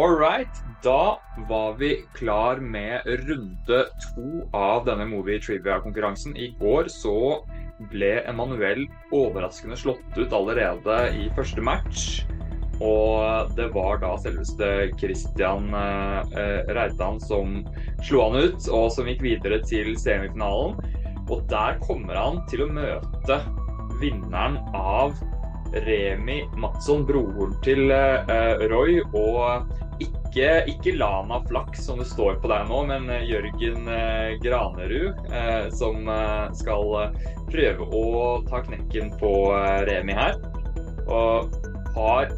All right. Da var vi klar med runde to av denne Movie Trivia-konkurransen. I går så ble Emanuel overraskende slått ut allerede i første match. Og det var da selveste Christian eh, Reitan som slo han ut, og som gikk videre til semifinalen. Og der kommer han til å møte vinneren av Remi Madsson, broren til eh, Roy, og ikke, ikke, Lana Flaks, som det står på deg nå, men Jørgen uh, Granerud, uh, som skal prøve å ta knekken på Remi her. Og har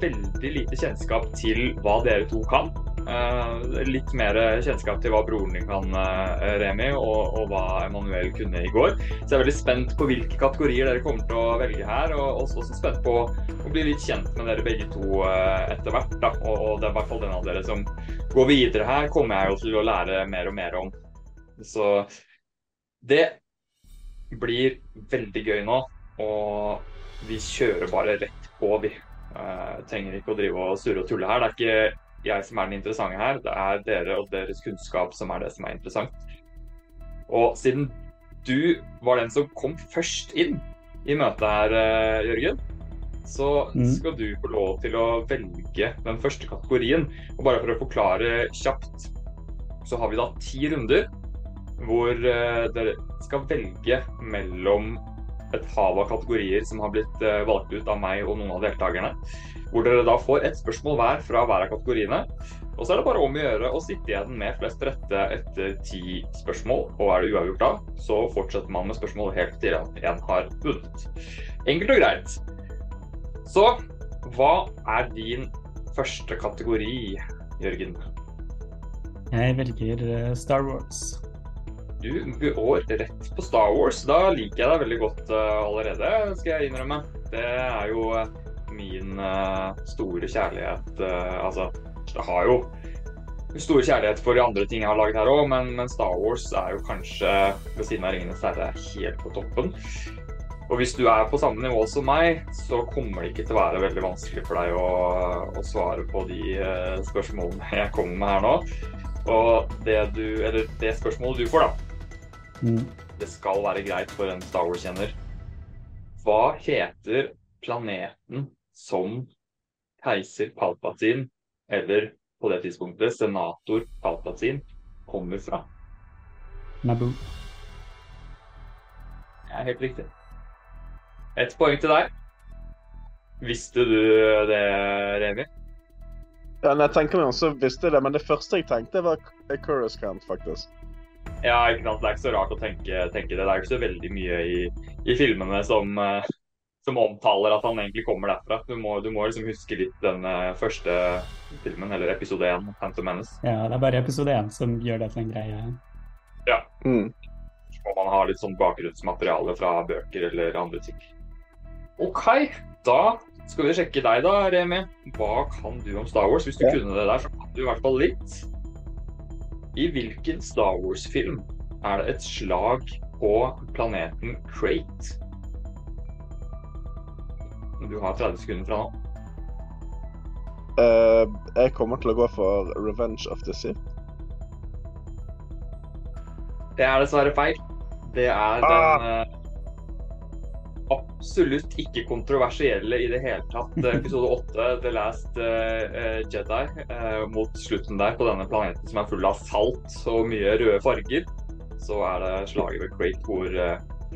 veldig lite kjennskap til hva dere to kan. Uh, litt mer kjennskap til hva broren din kan, uh, Remi, og, og, hva Emanuel kunne i går. Så jeg er veldig spent på hvilke kategorier dere kommer til å velge her. Og også, også spent på å bli litt kjent med dere begge to uh, etter hvert. Da. Og, og, det er i hvert fall den av dere som går videre her, kommer jeg jo til å lære mer og mer om. Så det blir veldig gøy nå. Og vi kjører bare rett på, vi. trenger ikke å drive og surre og tulle her. Det er ikke jeg som er den interessante her. Det er dere og deres kunnskap som er det som er interessant. Og siden du var den som kom først inn i møtet her, eh, Jørgen, så mm. skal du få lov til å velge den første kategorien. Og bare for å forklare kjapt, så har vi da ti runder hvor eh, dere skal velge mellom et hav av kategorier som har blitt eh, valgt ut av meg og noen av deltakerne. Hvor dere da får ett spørsmål hver fra hver av kategoriene. Og så er det bare om å gjøre å sitte igjen med flest rette etter ti spørsmål. Og er det uavgjort da, så fortsetter man med spørsmål helt til en har vunnet. Enkelt og greit. Så hva er din første kategori, Jørgen? Jeg velger eh, Star Wars. Du går rett på Star Wars. Da liker jeg deg veldig godt uh, allerede, skal jeg innrømme. Det er jo uh, min uh, store kjærlighet Altså, det har jo store kjærlighet for de andre ting jeg har laget her òg, men, men, Star Wars er jo kanskje ved siden av Ringenes herre helt på toppen. Og hvis du er på samme nivå som meg, så kommer det ikke til å være veldig vanskelig for deg å, å svare på de spørsmålene jeg kommer med her nå. Og det, du, eller det spørsmålet du får, da, Mm. Det skal være greit for en Star Wars-kjenner. Hva heter planeten som keiser Palpatine, eller på det tidspunktet senator Palpatine, kommer fra? Naboo. Det er helt riktig. Ett poeng til deg. Visste du det, Remi? Ja, jeg tenker meg også visste det, men det første jeg tenkte, var Coruscant, faktisk. Ja, ikke sant. Det er ikke så rart å tenke, tenke det. Det er ikke så veldig mye i, i filmene som, uh, som, omtaler at han egentlig kommer derfra. Du må, du må liksom huske litt den uh, første filmen, eller episode én, Phantom Menace. Ja, det er bare episode én som gjør det til en greie. Ja. Mm. Må man ha litt sånn bakgrunnsmateriale fra bøker eller andre ting. OK, da skal vi sjekke deg da, Remi. Hva kan du om Star Wars? Hvis du ja. kunne det der, så kan du i hvert fall litt. I hvilken Star Wars-film er det et slag på planeten Crate? Du har 30 sekunder fra nå. Uh, jeg kommer til å gå for Revenge of the Sith. Det er dessverre feil. Det er ah. den uh, absolutt ikke kontroversielle i det hele tatt. Episode åtte, The Last uh, Jedi, uh, mot slutten der på denne planeten som er full av salt og mye røde farger, så er det slaget ved Crate hvor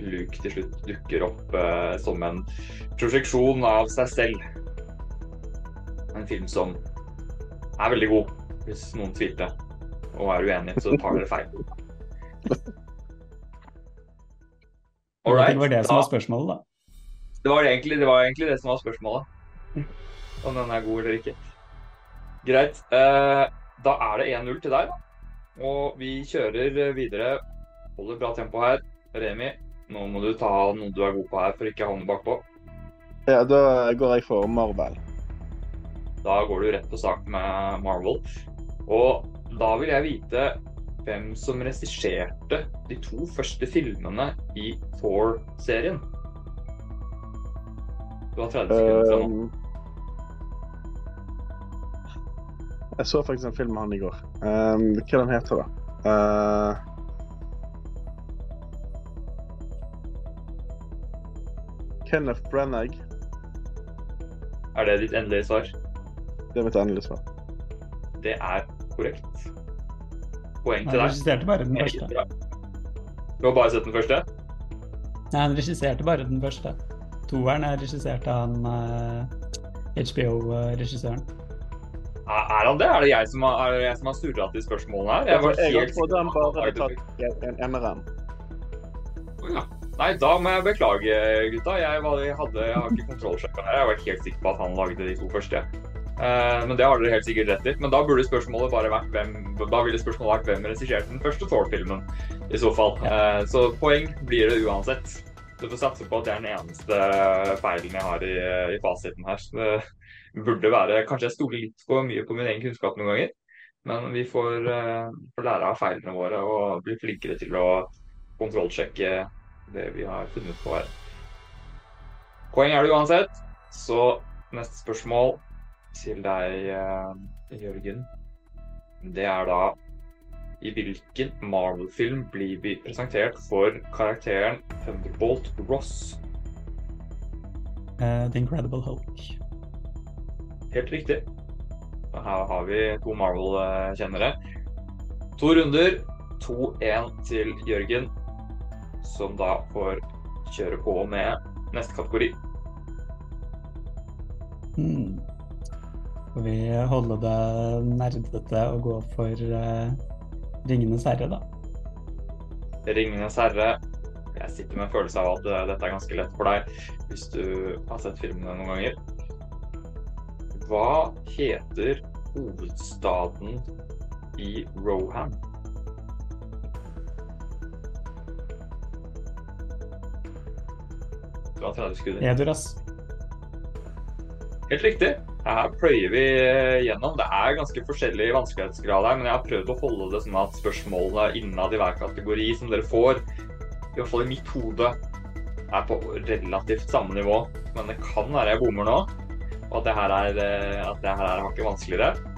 Luke til slutt dukker opp som en prosjeksjon av seg selv. En film som er veldig god, hvis noen tvilte. Og er uenig, så tar dere feil. Alright, det var det som var spørsmålet, da. Det var, egentlig, det var egentlig det som var spørsmålet. Om den er god eller ikke. Greit. Eh, da er det 1-0 til deg, da. Og vi kjører videre. Holder bra tempo her. Remi, nå må du ta noe du er god på her, for ikke å havne bakpå. Ja, da går jeg for Marvel. Da går du rett på sak med Marvel. Og da vil jeg vite hvem som regisserte de to første filmene i Thor-serien. Du har 30 sekunder fra nå. Jeg så faktisk en film med han i går. Um, hva den heter den? Uh, Kenneth Brennegg. Er det ditt endelige svar? Det er mitt endelige svar. Det er korrekt. Poeng til deg. regisserte bare den første. Du har bare sett den første? Nei, han regisserte bare den første. Toeren er regissert av han eh, HBO-regissøren. Er han det? Er det jeg som har, er det som har surra til spørsmålene her? Jeg, var jeg, helt trodde han bare hadde tatt en- en eneren. Ja. Nei, da må jeg beklage, gutta. Jeg, var, jeg, hadde, jeg har ikke kontrollsjekka her. Jeg var helt sikker på at han lagde de to første. Uh, men det har dere helt sikkert rett i. Men da burde spørsmålet bare vært hvem Da ville spørsmålet vært hvem regisserte den første Thor-filmen, i så fall. Uh, så poeng blir det uansett. Du får satse på at det er den eneste feilen jeg har i, i fasiten her. Så Det burde være Kanskje jeg stoler litt for mye på min egen kunnskap noen ganger. Men vi får, uh, får lære av feilene våre og bli flinkere til å kontrollsjekke det vi har funnet på her. Poeng er det uansett. Så neste spørsmål til deg, uh, Jørgen. Det er da I hvilken Marvel-film blir vi presentert for karakteren Thunderbolt Ross? Uh, The Incredible Hulk. Helt riktig. Her har vi to Marvel-kjennere. To runder. 2-1 til Jørgen, som da får kjøre på med neste kategori. Får vi holde det nerdete og gå for eh, Ringenes herre, da? Ringenes herre. Jeg sitter med en følelse av at eh, dette er ganske lett for deg hvis du har sett filmene noen ganger. Hva heter hovedstaden i Rohan? Du har 30 sekunder. Edoras. Helt riktig. Her pløyer vi gjennom. Det er ganske forskjellig vanskelighetsgrad her, men jeg har prøvd å holde det sånn at spørsmålene innad i hver kategori som dere får, i hvert fall i mitt hode, er på relativt samme nivå. Men det kan være jeg bommer nå, og at det her er, eh, at det her er hakket vanskeligere.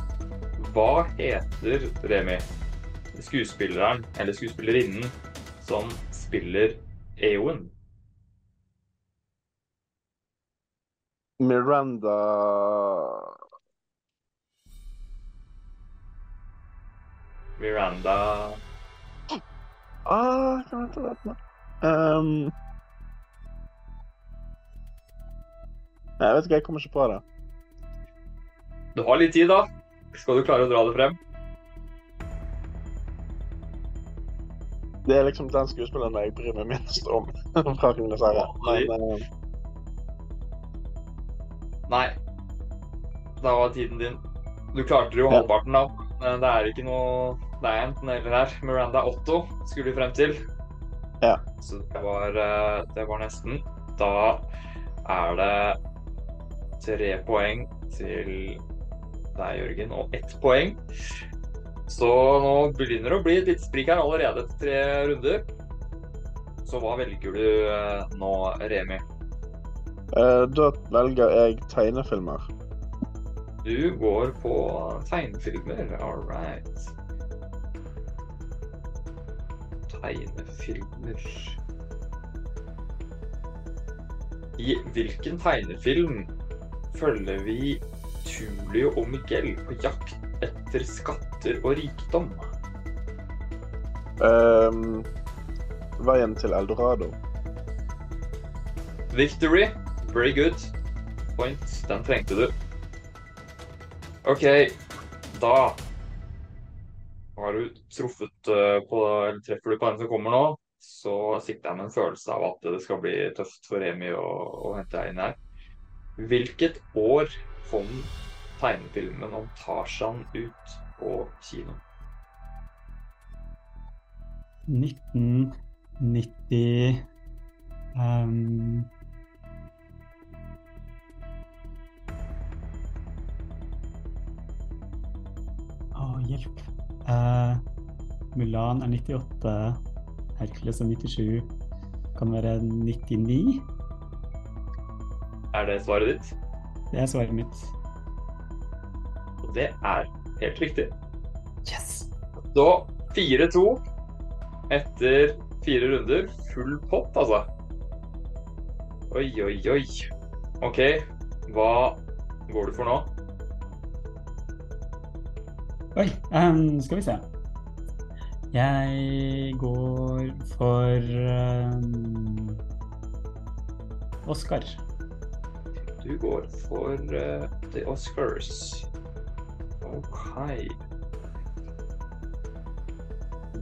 Hva heter Remi, skuespilleren, eller skuespillerinnen, som spiller Eowyn? Miranda Miranda Ah, kan vente litt nå. Um, jeg vet ikke, jeg kommer ikke på det. Du har litt tid, da. Skal du klare å dra det frem? Det er liksom den skuespilleren jeg bryr meg minst om fra Ringenes herre. Nei. Da var tiden din. Du klarte jo halvparten, da. Men det er ikke noe Det er enten eller her. Miranda Otto skulle vi frem til. Ja. Så det var, eh, det var nesten. Da er det tre poeng til deg, Jørgen, og ett poeng. Så nå begynner det å bli et lite sprik her allerede etter tre runder. Så hva velger du eh, nå, Remi? Eh, da velger jeg tegnefilmer. Du går på tegnefilmer, all right. Tegnefilmer I hvilken tegnefilm følger vi Tulio og Miguel på jakt etter skatter og rikdom? Um, veien til Eldorado. Victory. Very good. Point. Den trengte du. OK, da har du truffet eh, på Eller treffer du på den som kommer nå, så sitter jeg med en følelse av at det skal bli tøft for Remi å, å hente deg inn her. Hvilket år kom tegnefilmen om Tarzan ut på kino? 1990 um, hjelp. Eh, Mulan er 98. Hercules er 97. Kan være 99? Er det svaret ditt? Det er svaret mitt. Og det er helt riktig. Yes! Så 4-2 etter fire runder. Full pott, altså. Oi, oi, oi. OK, hva går du for nå? Oi, um, skal vi se. Jeg går for um, Oscar. Du går for uh, The Oscars. OK.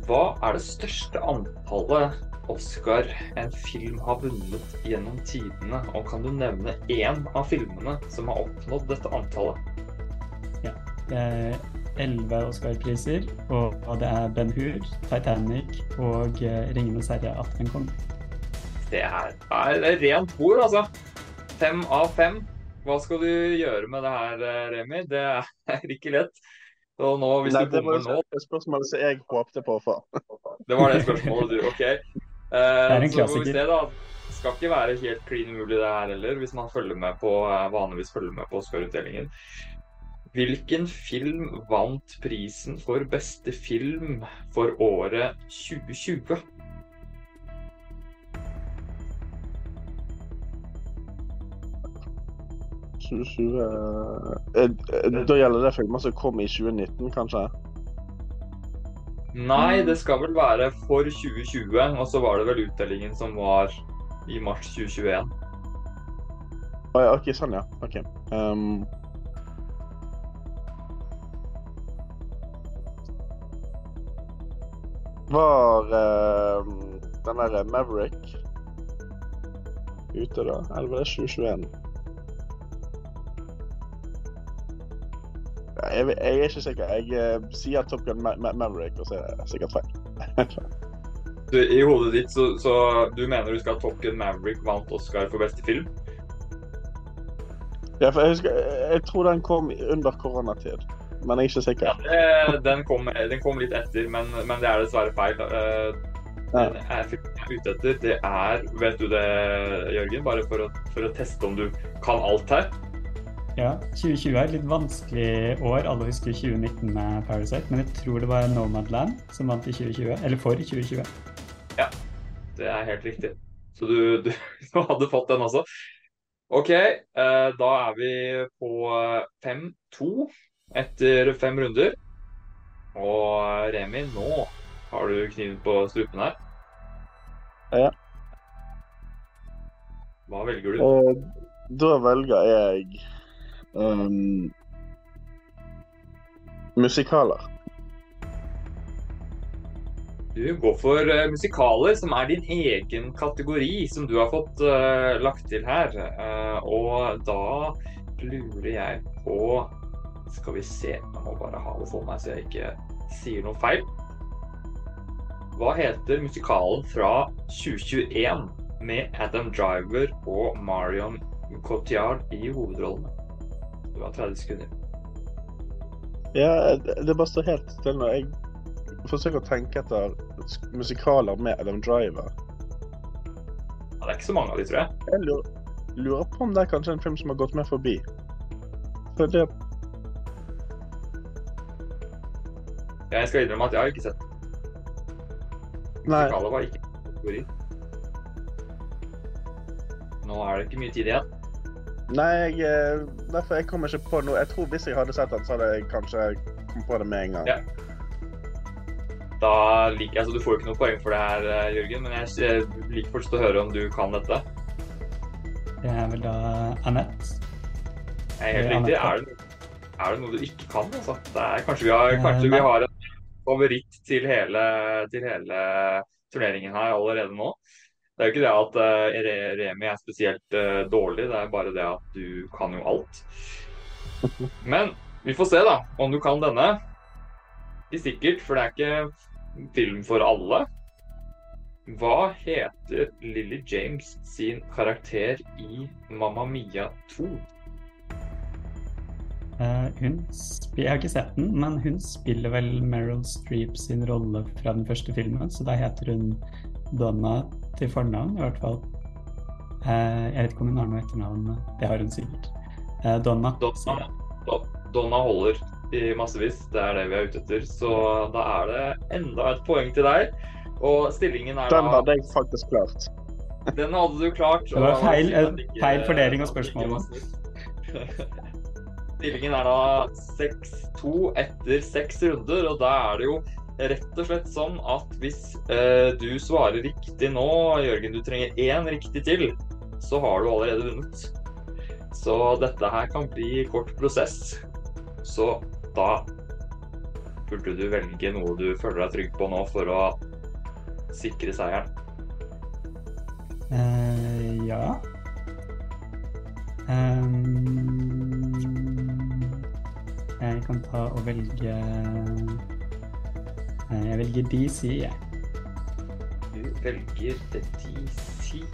Hva er det største antallet Oscar en film har vunnet gjennom tidene? Og kan du nevne én av filmene som har oppnådd dette antallet? Ja. er elleve Oscar-priser, og det er Ben Hur, Titanic og eh, Ringenes herre 'Atten kom. Det er, er rent bord, altså. Fem av fem. Hva skal du gjøre med det her, eh, Remi? Det er ikke lett. Så nå, hvis Nei, du det var det nå jo et som jeg håpte på å få. Det var det spørsmålet, du. OK. Det er en klassiker. Det da. Skal ikke være helt klin umulig det her heller, hvis man følger med på, vanligvis følger med på Oscar-utdelingen. Hvilken film vant prisen for beste film for året 2020? eh, eh, Da gjelder det filmer som kom i 2019, kanskje? Nei, det skal vel være for 2020, og så var det vel utdelingen som var i mars 2021. Å ja, OK, sånn, ja. OK. Um, var eh, den derre Maverick ute da? Eller var det 2021? Ja, Jeg, jeg er ikke sikker. Jeg eh, sier Top Gun Ma Ma Maverick, og så er det sikkert feil. Du, I hodet ditt så, så du mener du skal ha Top Gun Maverick vant Oscar for beste film? ja, for jeg, husker, jeg tror den kom under koronatid, men jeg er ikke sikker. Ja, den, kom, den kom litt etter, men, men det er dessverre feil. Eh, Den jeg er ute etter, det er Vet du det, Jørgen? Bare for å, for å teste om du kan alt her. Ja, 2020 er et litt vanskelig år. Alle husker 2019 med Parasite, men jeg tror det var Nomadland som vant i 2020. Eller for 2020. Det er helt riktig. Så du, du, du hadde fått den også. OK, eh, da er vi på 5-2 etter fem runder. Og Remi, nå har du kniven på strupen her. Ja. Hva velger du? Og da velger jeg um, musikaler. Du går for uh, musikaler, som er din egen kategori, som du har fått uh, lagt til her. Uh, og da lurer jeg på Skal vi se, jeg må bare ha det for meg så jeg ikke sier noe feil. Hva heter musikalen fra 2021 med Adam Driver og Marion Cotillard i hovedrollene? Du har 30 sekunder. Ja, det, bare står helt stille nå. Jeg forsøker å tenke etter musikaler med Adam Driver. Ja, det er ikke så mange av de, tror jeg. Jeg lurer, lurer på om det er kanskje en film som har gått meg forbi. For det Jeg skal innrømme at jeg har ikke sett Nei. Musikaler var ikke kategori. Nå er det ikke mye tid igjen. Nei, jeg, eh, derfor jeg kommer ikke på noe. Jeg tror hvis jeg hadde sett den, så hadde jeg kanskje kommet på det med en gang. Ja. Da liker jeg, så Du får jo ikke noe poeng for det her, eh, Jørgen, men jeg, jeg liker fortsatt å høre om du kan dette. Det er vel da er helt riktig. Er det, er det noe du ikke kan? Altså? Det er, kanskje vi har, Eh, kanskje vi har en favoritt til hele, til hele turneringen her allerede nå. Det er jo ikke det at uh, Remi er spesielt uh, dårlig, det er bare det at du kan jo alt. Men vi får se, da, om du kan denne. Ikke sikkert, for det er ikke film for alle. Hva heter Lily James sin karakter i Mamma Mia 2? Eh, hun jeg har ikke sett den, men hun spiller vel Meryl Streep sin rolle fra den første filmen, så da heter hun Donna til fornavn, i hvert fall. Eh, jeg vet ikke om hun har noe etternavn, det har hun sikkert. Eh, Donna. Donna, Donna holder. i massevis. Det er det vi er ute etter. Så da er det enda et poeng til deg. Og stillingen er Den hadde jeg faktisk klart. Den hadde du klart. Det var feil- feil fordeling av det Stillingen er da 6-2 etter seks runder, og da er det jo rett og slett sånn at hvis eh, du svarer riktig nå, Jørgen, du trenger én riktig til, så har du allerede vunnet. Så dette her kan bli kort prosess. Så da burde du velge noe du føler deg trygg på nå for å sikre seieren. Uh, ja. Ehm, jeg kan ta og velge eh, Jeg velger DC, jeg. Du velger DC.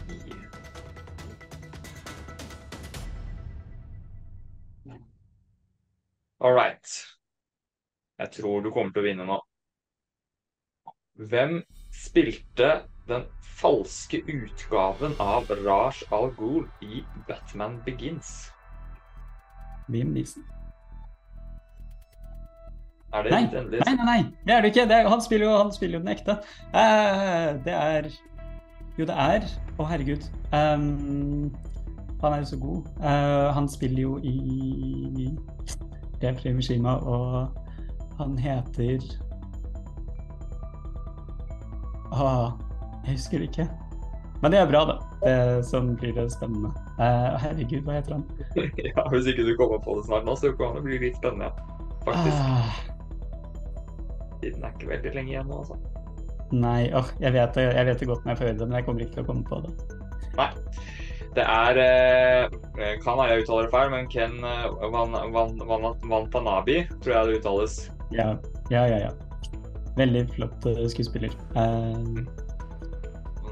All right. Jeg tror du kommer til å vinne nå. Hvem spilte den falske utgaven av Raj Al Ghul i Batman Begins? Liam Neeson. Er det Nei, endelig? nei, nei, nei, det er det ikke. Det er, han, spiller jo, han spiller jo den ekte. Uh, det er Jo, det er Å, herregud. Um, han er jo så god. Uh, han spiller jo i Rev Mishima, og han heter Ah, jeg husker det ikke. Men det er bra, da. Det som blir det spennende. Uh, herregud, hva heter han? Ja, Hvis ikke du kommer på det snart nå, så kan det bli litt spennende. Faktisk. Ah, Tiden er ikke veldig lenge igjen nå, altså. nei, åh, jeg, vet jeg vet det godt når jeg får høre det, men jeg kommer ikke til å komme på det. Nei. Det er eh, Kan være jeg uttaler det feil, men Ken eh, Van, Van, tror jeg det uttales. Ja, ja, ja. ja. Veldig flott eh, skuespiller. Eh,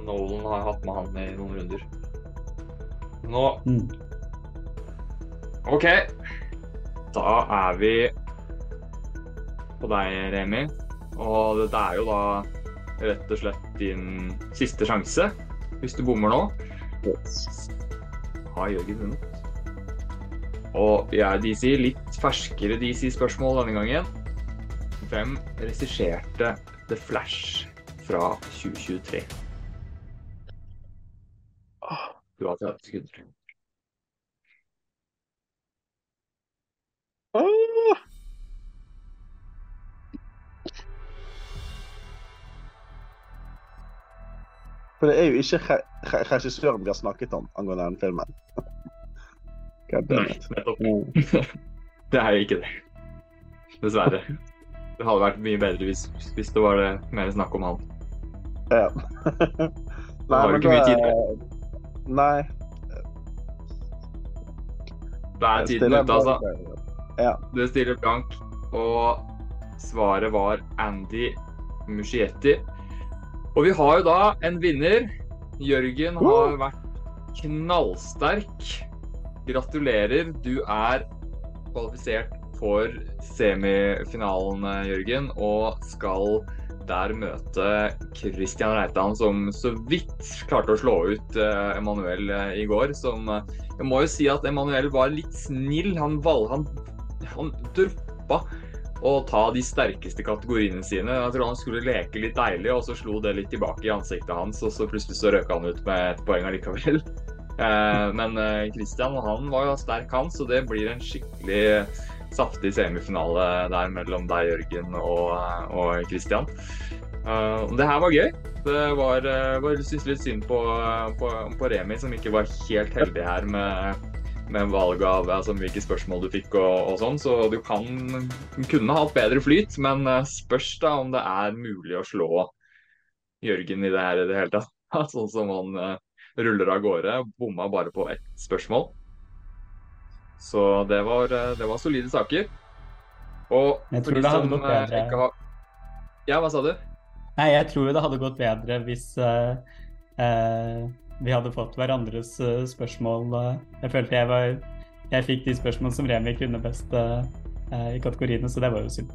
Nolan har hatt med han i noen runder. Nå mm. OK. Da er vi på deg, Remi. Og dette er jo da rett og slett din siste sjanse. Hvis du bommer nå, har Jørgen vunnet. Og vi er DC, litt ferskere DC-spørsmål denne gangen. Hvem regisserte The Flash fra 2023? Du har 30 sekunder. For det er jo ikke re- re- regissøren vi har snakket om angående den filmen. Nei, nettopp. Det er jo ikke det. Dessverre. Det hadde vært mye bedre hvis, hvis det var det mer snakk om han. Ja. Nei, har jo ikke mye tid tid Nei. Da er tiden ute, altså. Ja. Du stiller blank, og svaret var Andy Muschietti. Og vi har jo da en vinner. Jørgen har vært knallsterk. Gratulerer. Du er kvalifisert for semifinalen, Jørgen, og skal der møte Christian Reitan, som så vidt klarte å slå ut eh, Emanuel eh, i går. Som eh, Jeg må jo si at Emanuel var litt snill. Han, valg, han, han droppa å ta de sterkeste kategoriene sine. Jeg tror han skulle leke litt deilig, og så slo det litt tilbake i ansiktet hans, og så plutselig så røk han ut med et poeng allikevel. Eh, men eh, Christian han var jo sterk, han, så det blir en skikkelig saftig semifinale der mellom deg, Jørgen, og, og Christian. Eh, det her var gøy. Det var, var synes litt synd på, på, på Remi, som ikke var helt heldig her med, med valg av altså, hvilke spørsmål du fikk og, og sånn. Så du kan, kunne hatt bedre flyt, men eh, spørs da om det er mulig å slå Jørgen i det her i det hele tatt. Sånn som han uh, ruller av gårde. Bomma bare på ett spørsmål. Så det var, eh, det var solide saker. Og Jeg tror det hadde gått bedre. har Ja, hva sa du? Nei, jeg tror det hadde gått bedre hvis uh, eh, vi hadde fått hverandres eh, spørsmål. eh. jeg følte jeg var Jeg fikk de spørsmål som Remi kunne best eh, i kategoriene, så det var jo synd.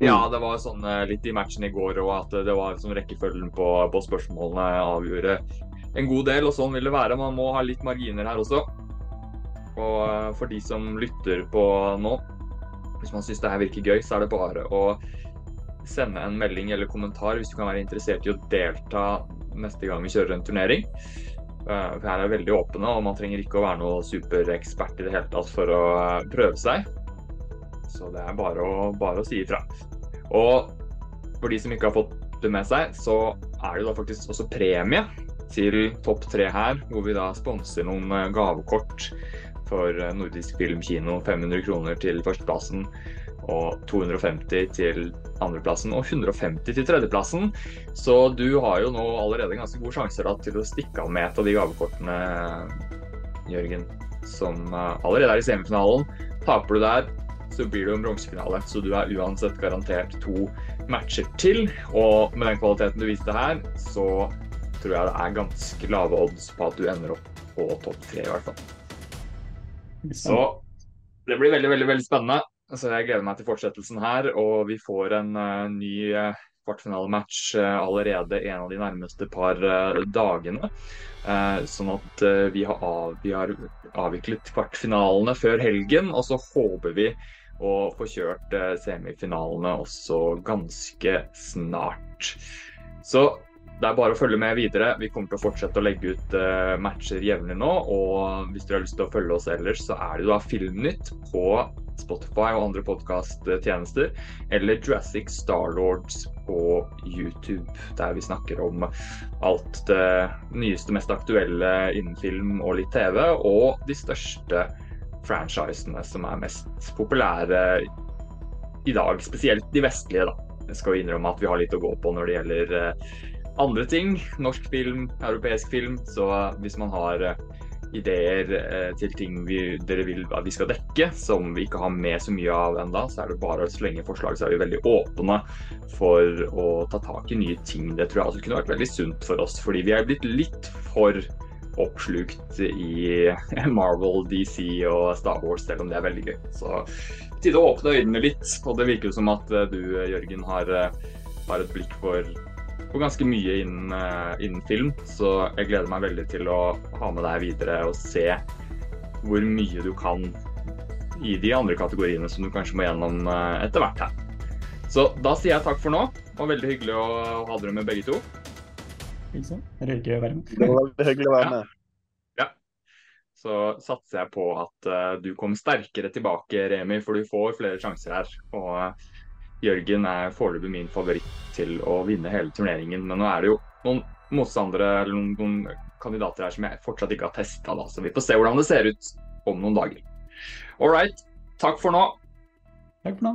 Ja, det var sånn litt i matchen i går òg at det var sånn rekkefølgen på, på spørsmålene avgjorde en god del, og sånn vil det være. Man må ha litt marginer her også. Og for de som lytter på nå, Hvis man syns det her virker gøy, så er det bare å sende en melding eller kommentar hvis du kan være interessert i å delta neste gang vi kjører en turnering. Uh, for her er veldig åpne, og man trenger ikke å være noe superekspert i det hele tatt for å uh, prøve seg. Så det er bare å, bare å si ifra. Og for de som ikke har fått det med seg, så er det da faktisk også premie til topp tre her, hvor vi da sponser noen uh, gavekort for Nordisk Filmkino. 500 kroner til førsteplassen og 250 til andreplassen og 150 til tredjeplassen. Så du har jo nå allerede ganske gode sjanser da, til å stikke av med et av de gavekortene, Jørgen, som eh, allerede er i semifinalen. Taper du der, så blir det jo en bronsefinale. Så du er uansett garantert to matcher til. Og med den kvaliteten du viste her, så tror jeg det er ganske lave odds på at du ender opp på topp tre, i hvert fall. Så det blir veldig, veldig, veldig spennende. Så jeg gleder meg til fortsettelsen her, og vi får en uh, ny uh, kvartfinalematch uh, allerede en av de nærmeste par dagene. sånn at vi har, av, vi, har avviklet kvartfinalene før helgen, og så håper vi å få kjørt semifinalene også ganske snart. Så det er bare å følge med videre. Vi kommer til å fortsette å legge ut matcher jevnlig nå. Og hvis dere har lyst til å følge oss ellers, så er det da Filmnytt på Spotify og andre podkasttjenester, eller Jurassic Starlords på YouTube, der vi snakker om alt det nyeste, mest aktuelle innen film og litt TV, og de største franchisene som er mest populære i dag, spesielt de vestlige, da. Jeg skal innrømme at vi har litt å gå på når det gjelder eh, andre ting. Norsk film, europeisk film. Så hvis man har eh, ideer eh, til ting vi, dere vil at vi skal dekke, som vi ikke har med så mye av enda, så er det bare å slenge forslag. Så er vi veldig åpne for å ta tak i nye ting. Det tror jeg også kunne vært veldig sunt for oss, fordi vi er blitt litt for oppslukt i Marvel, DC og Star Wars, selv om det er veldig gøy. Så tid å åpne øynene litt. Og det virker jo som at eh, du, Jørgen, har, har et blikk for på ganske mye innen, eh, innen, film. Så jeg gleder meg veldig til å ha med deg videre og se hvor mye du kan i de andre kategoriene som du kanskje må gjennom eh, etter hvert her. Så da sier jeg takk for nå, og veldig hyggelig å ha dere med begge to. Med. Det var veldig hyggelig å være med. Ja. Så satser jeg på at uh, du kommer sterkere tilbake, Remi, for du får flere sjanser her. Og Jørgen er foreløpig min favoritt til å vinne hele turneringen. Men nå er det jo noen motstandere eller noen, noen kandidater her som jeg fortsatt ikke har testa, så vi får se hvordan det ser ut om noen dager. All right. Takk for nå. Takk for nå.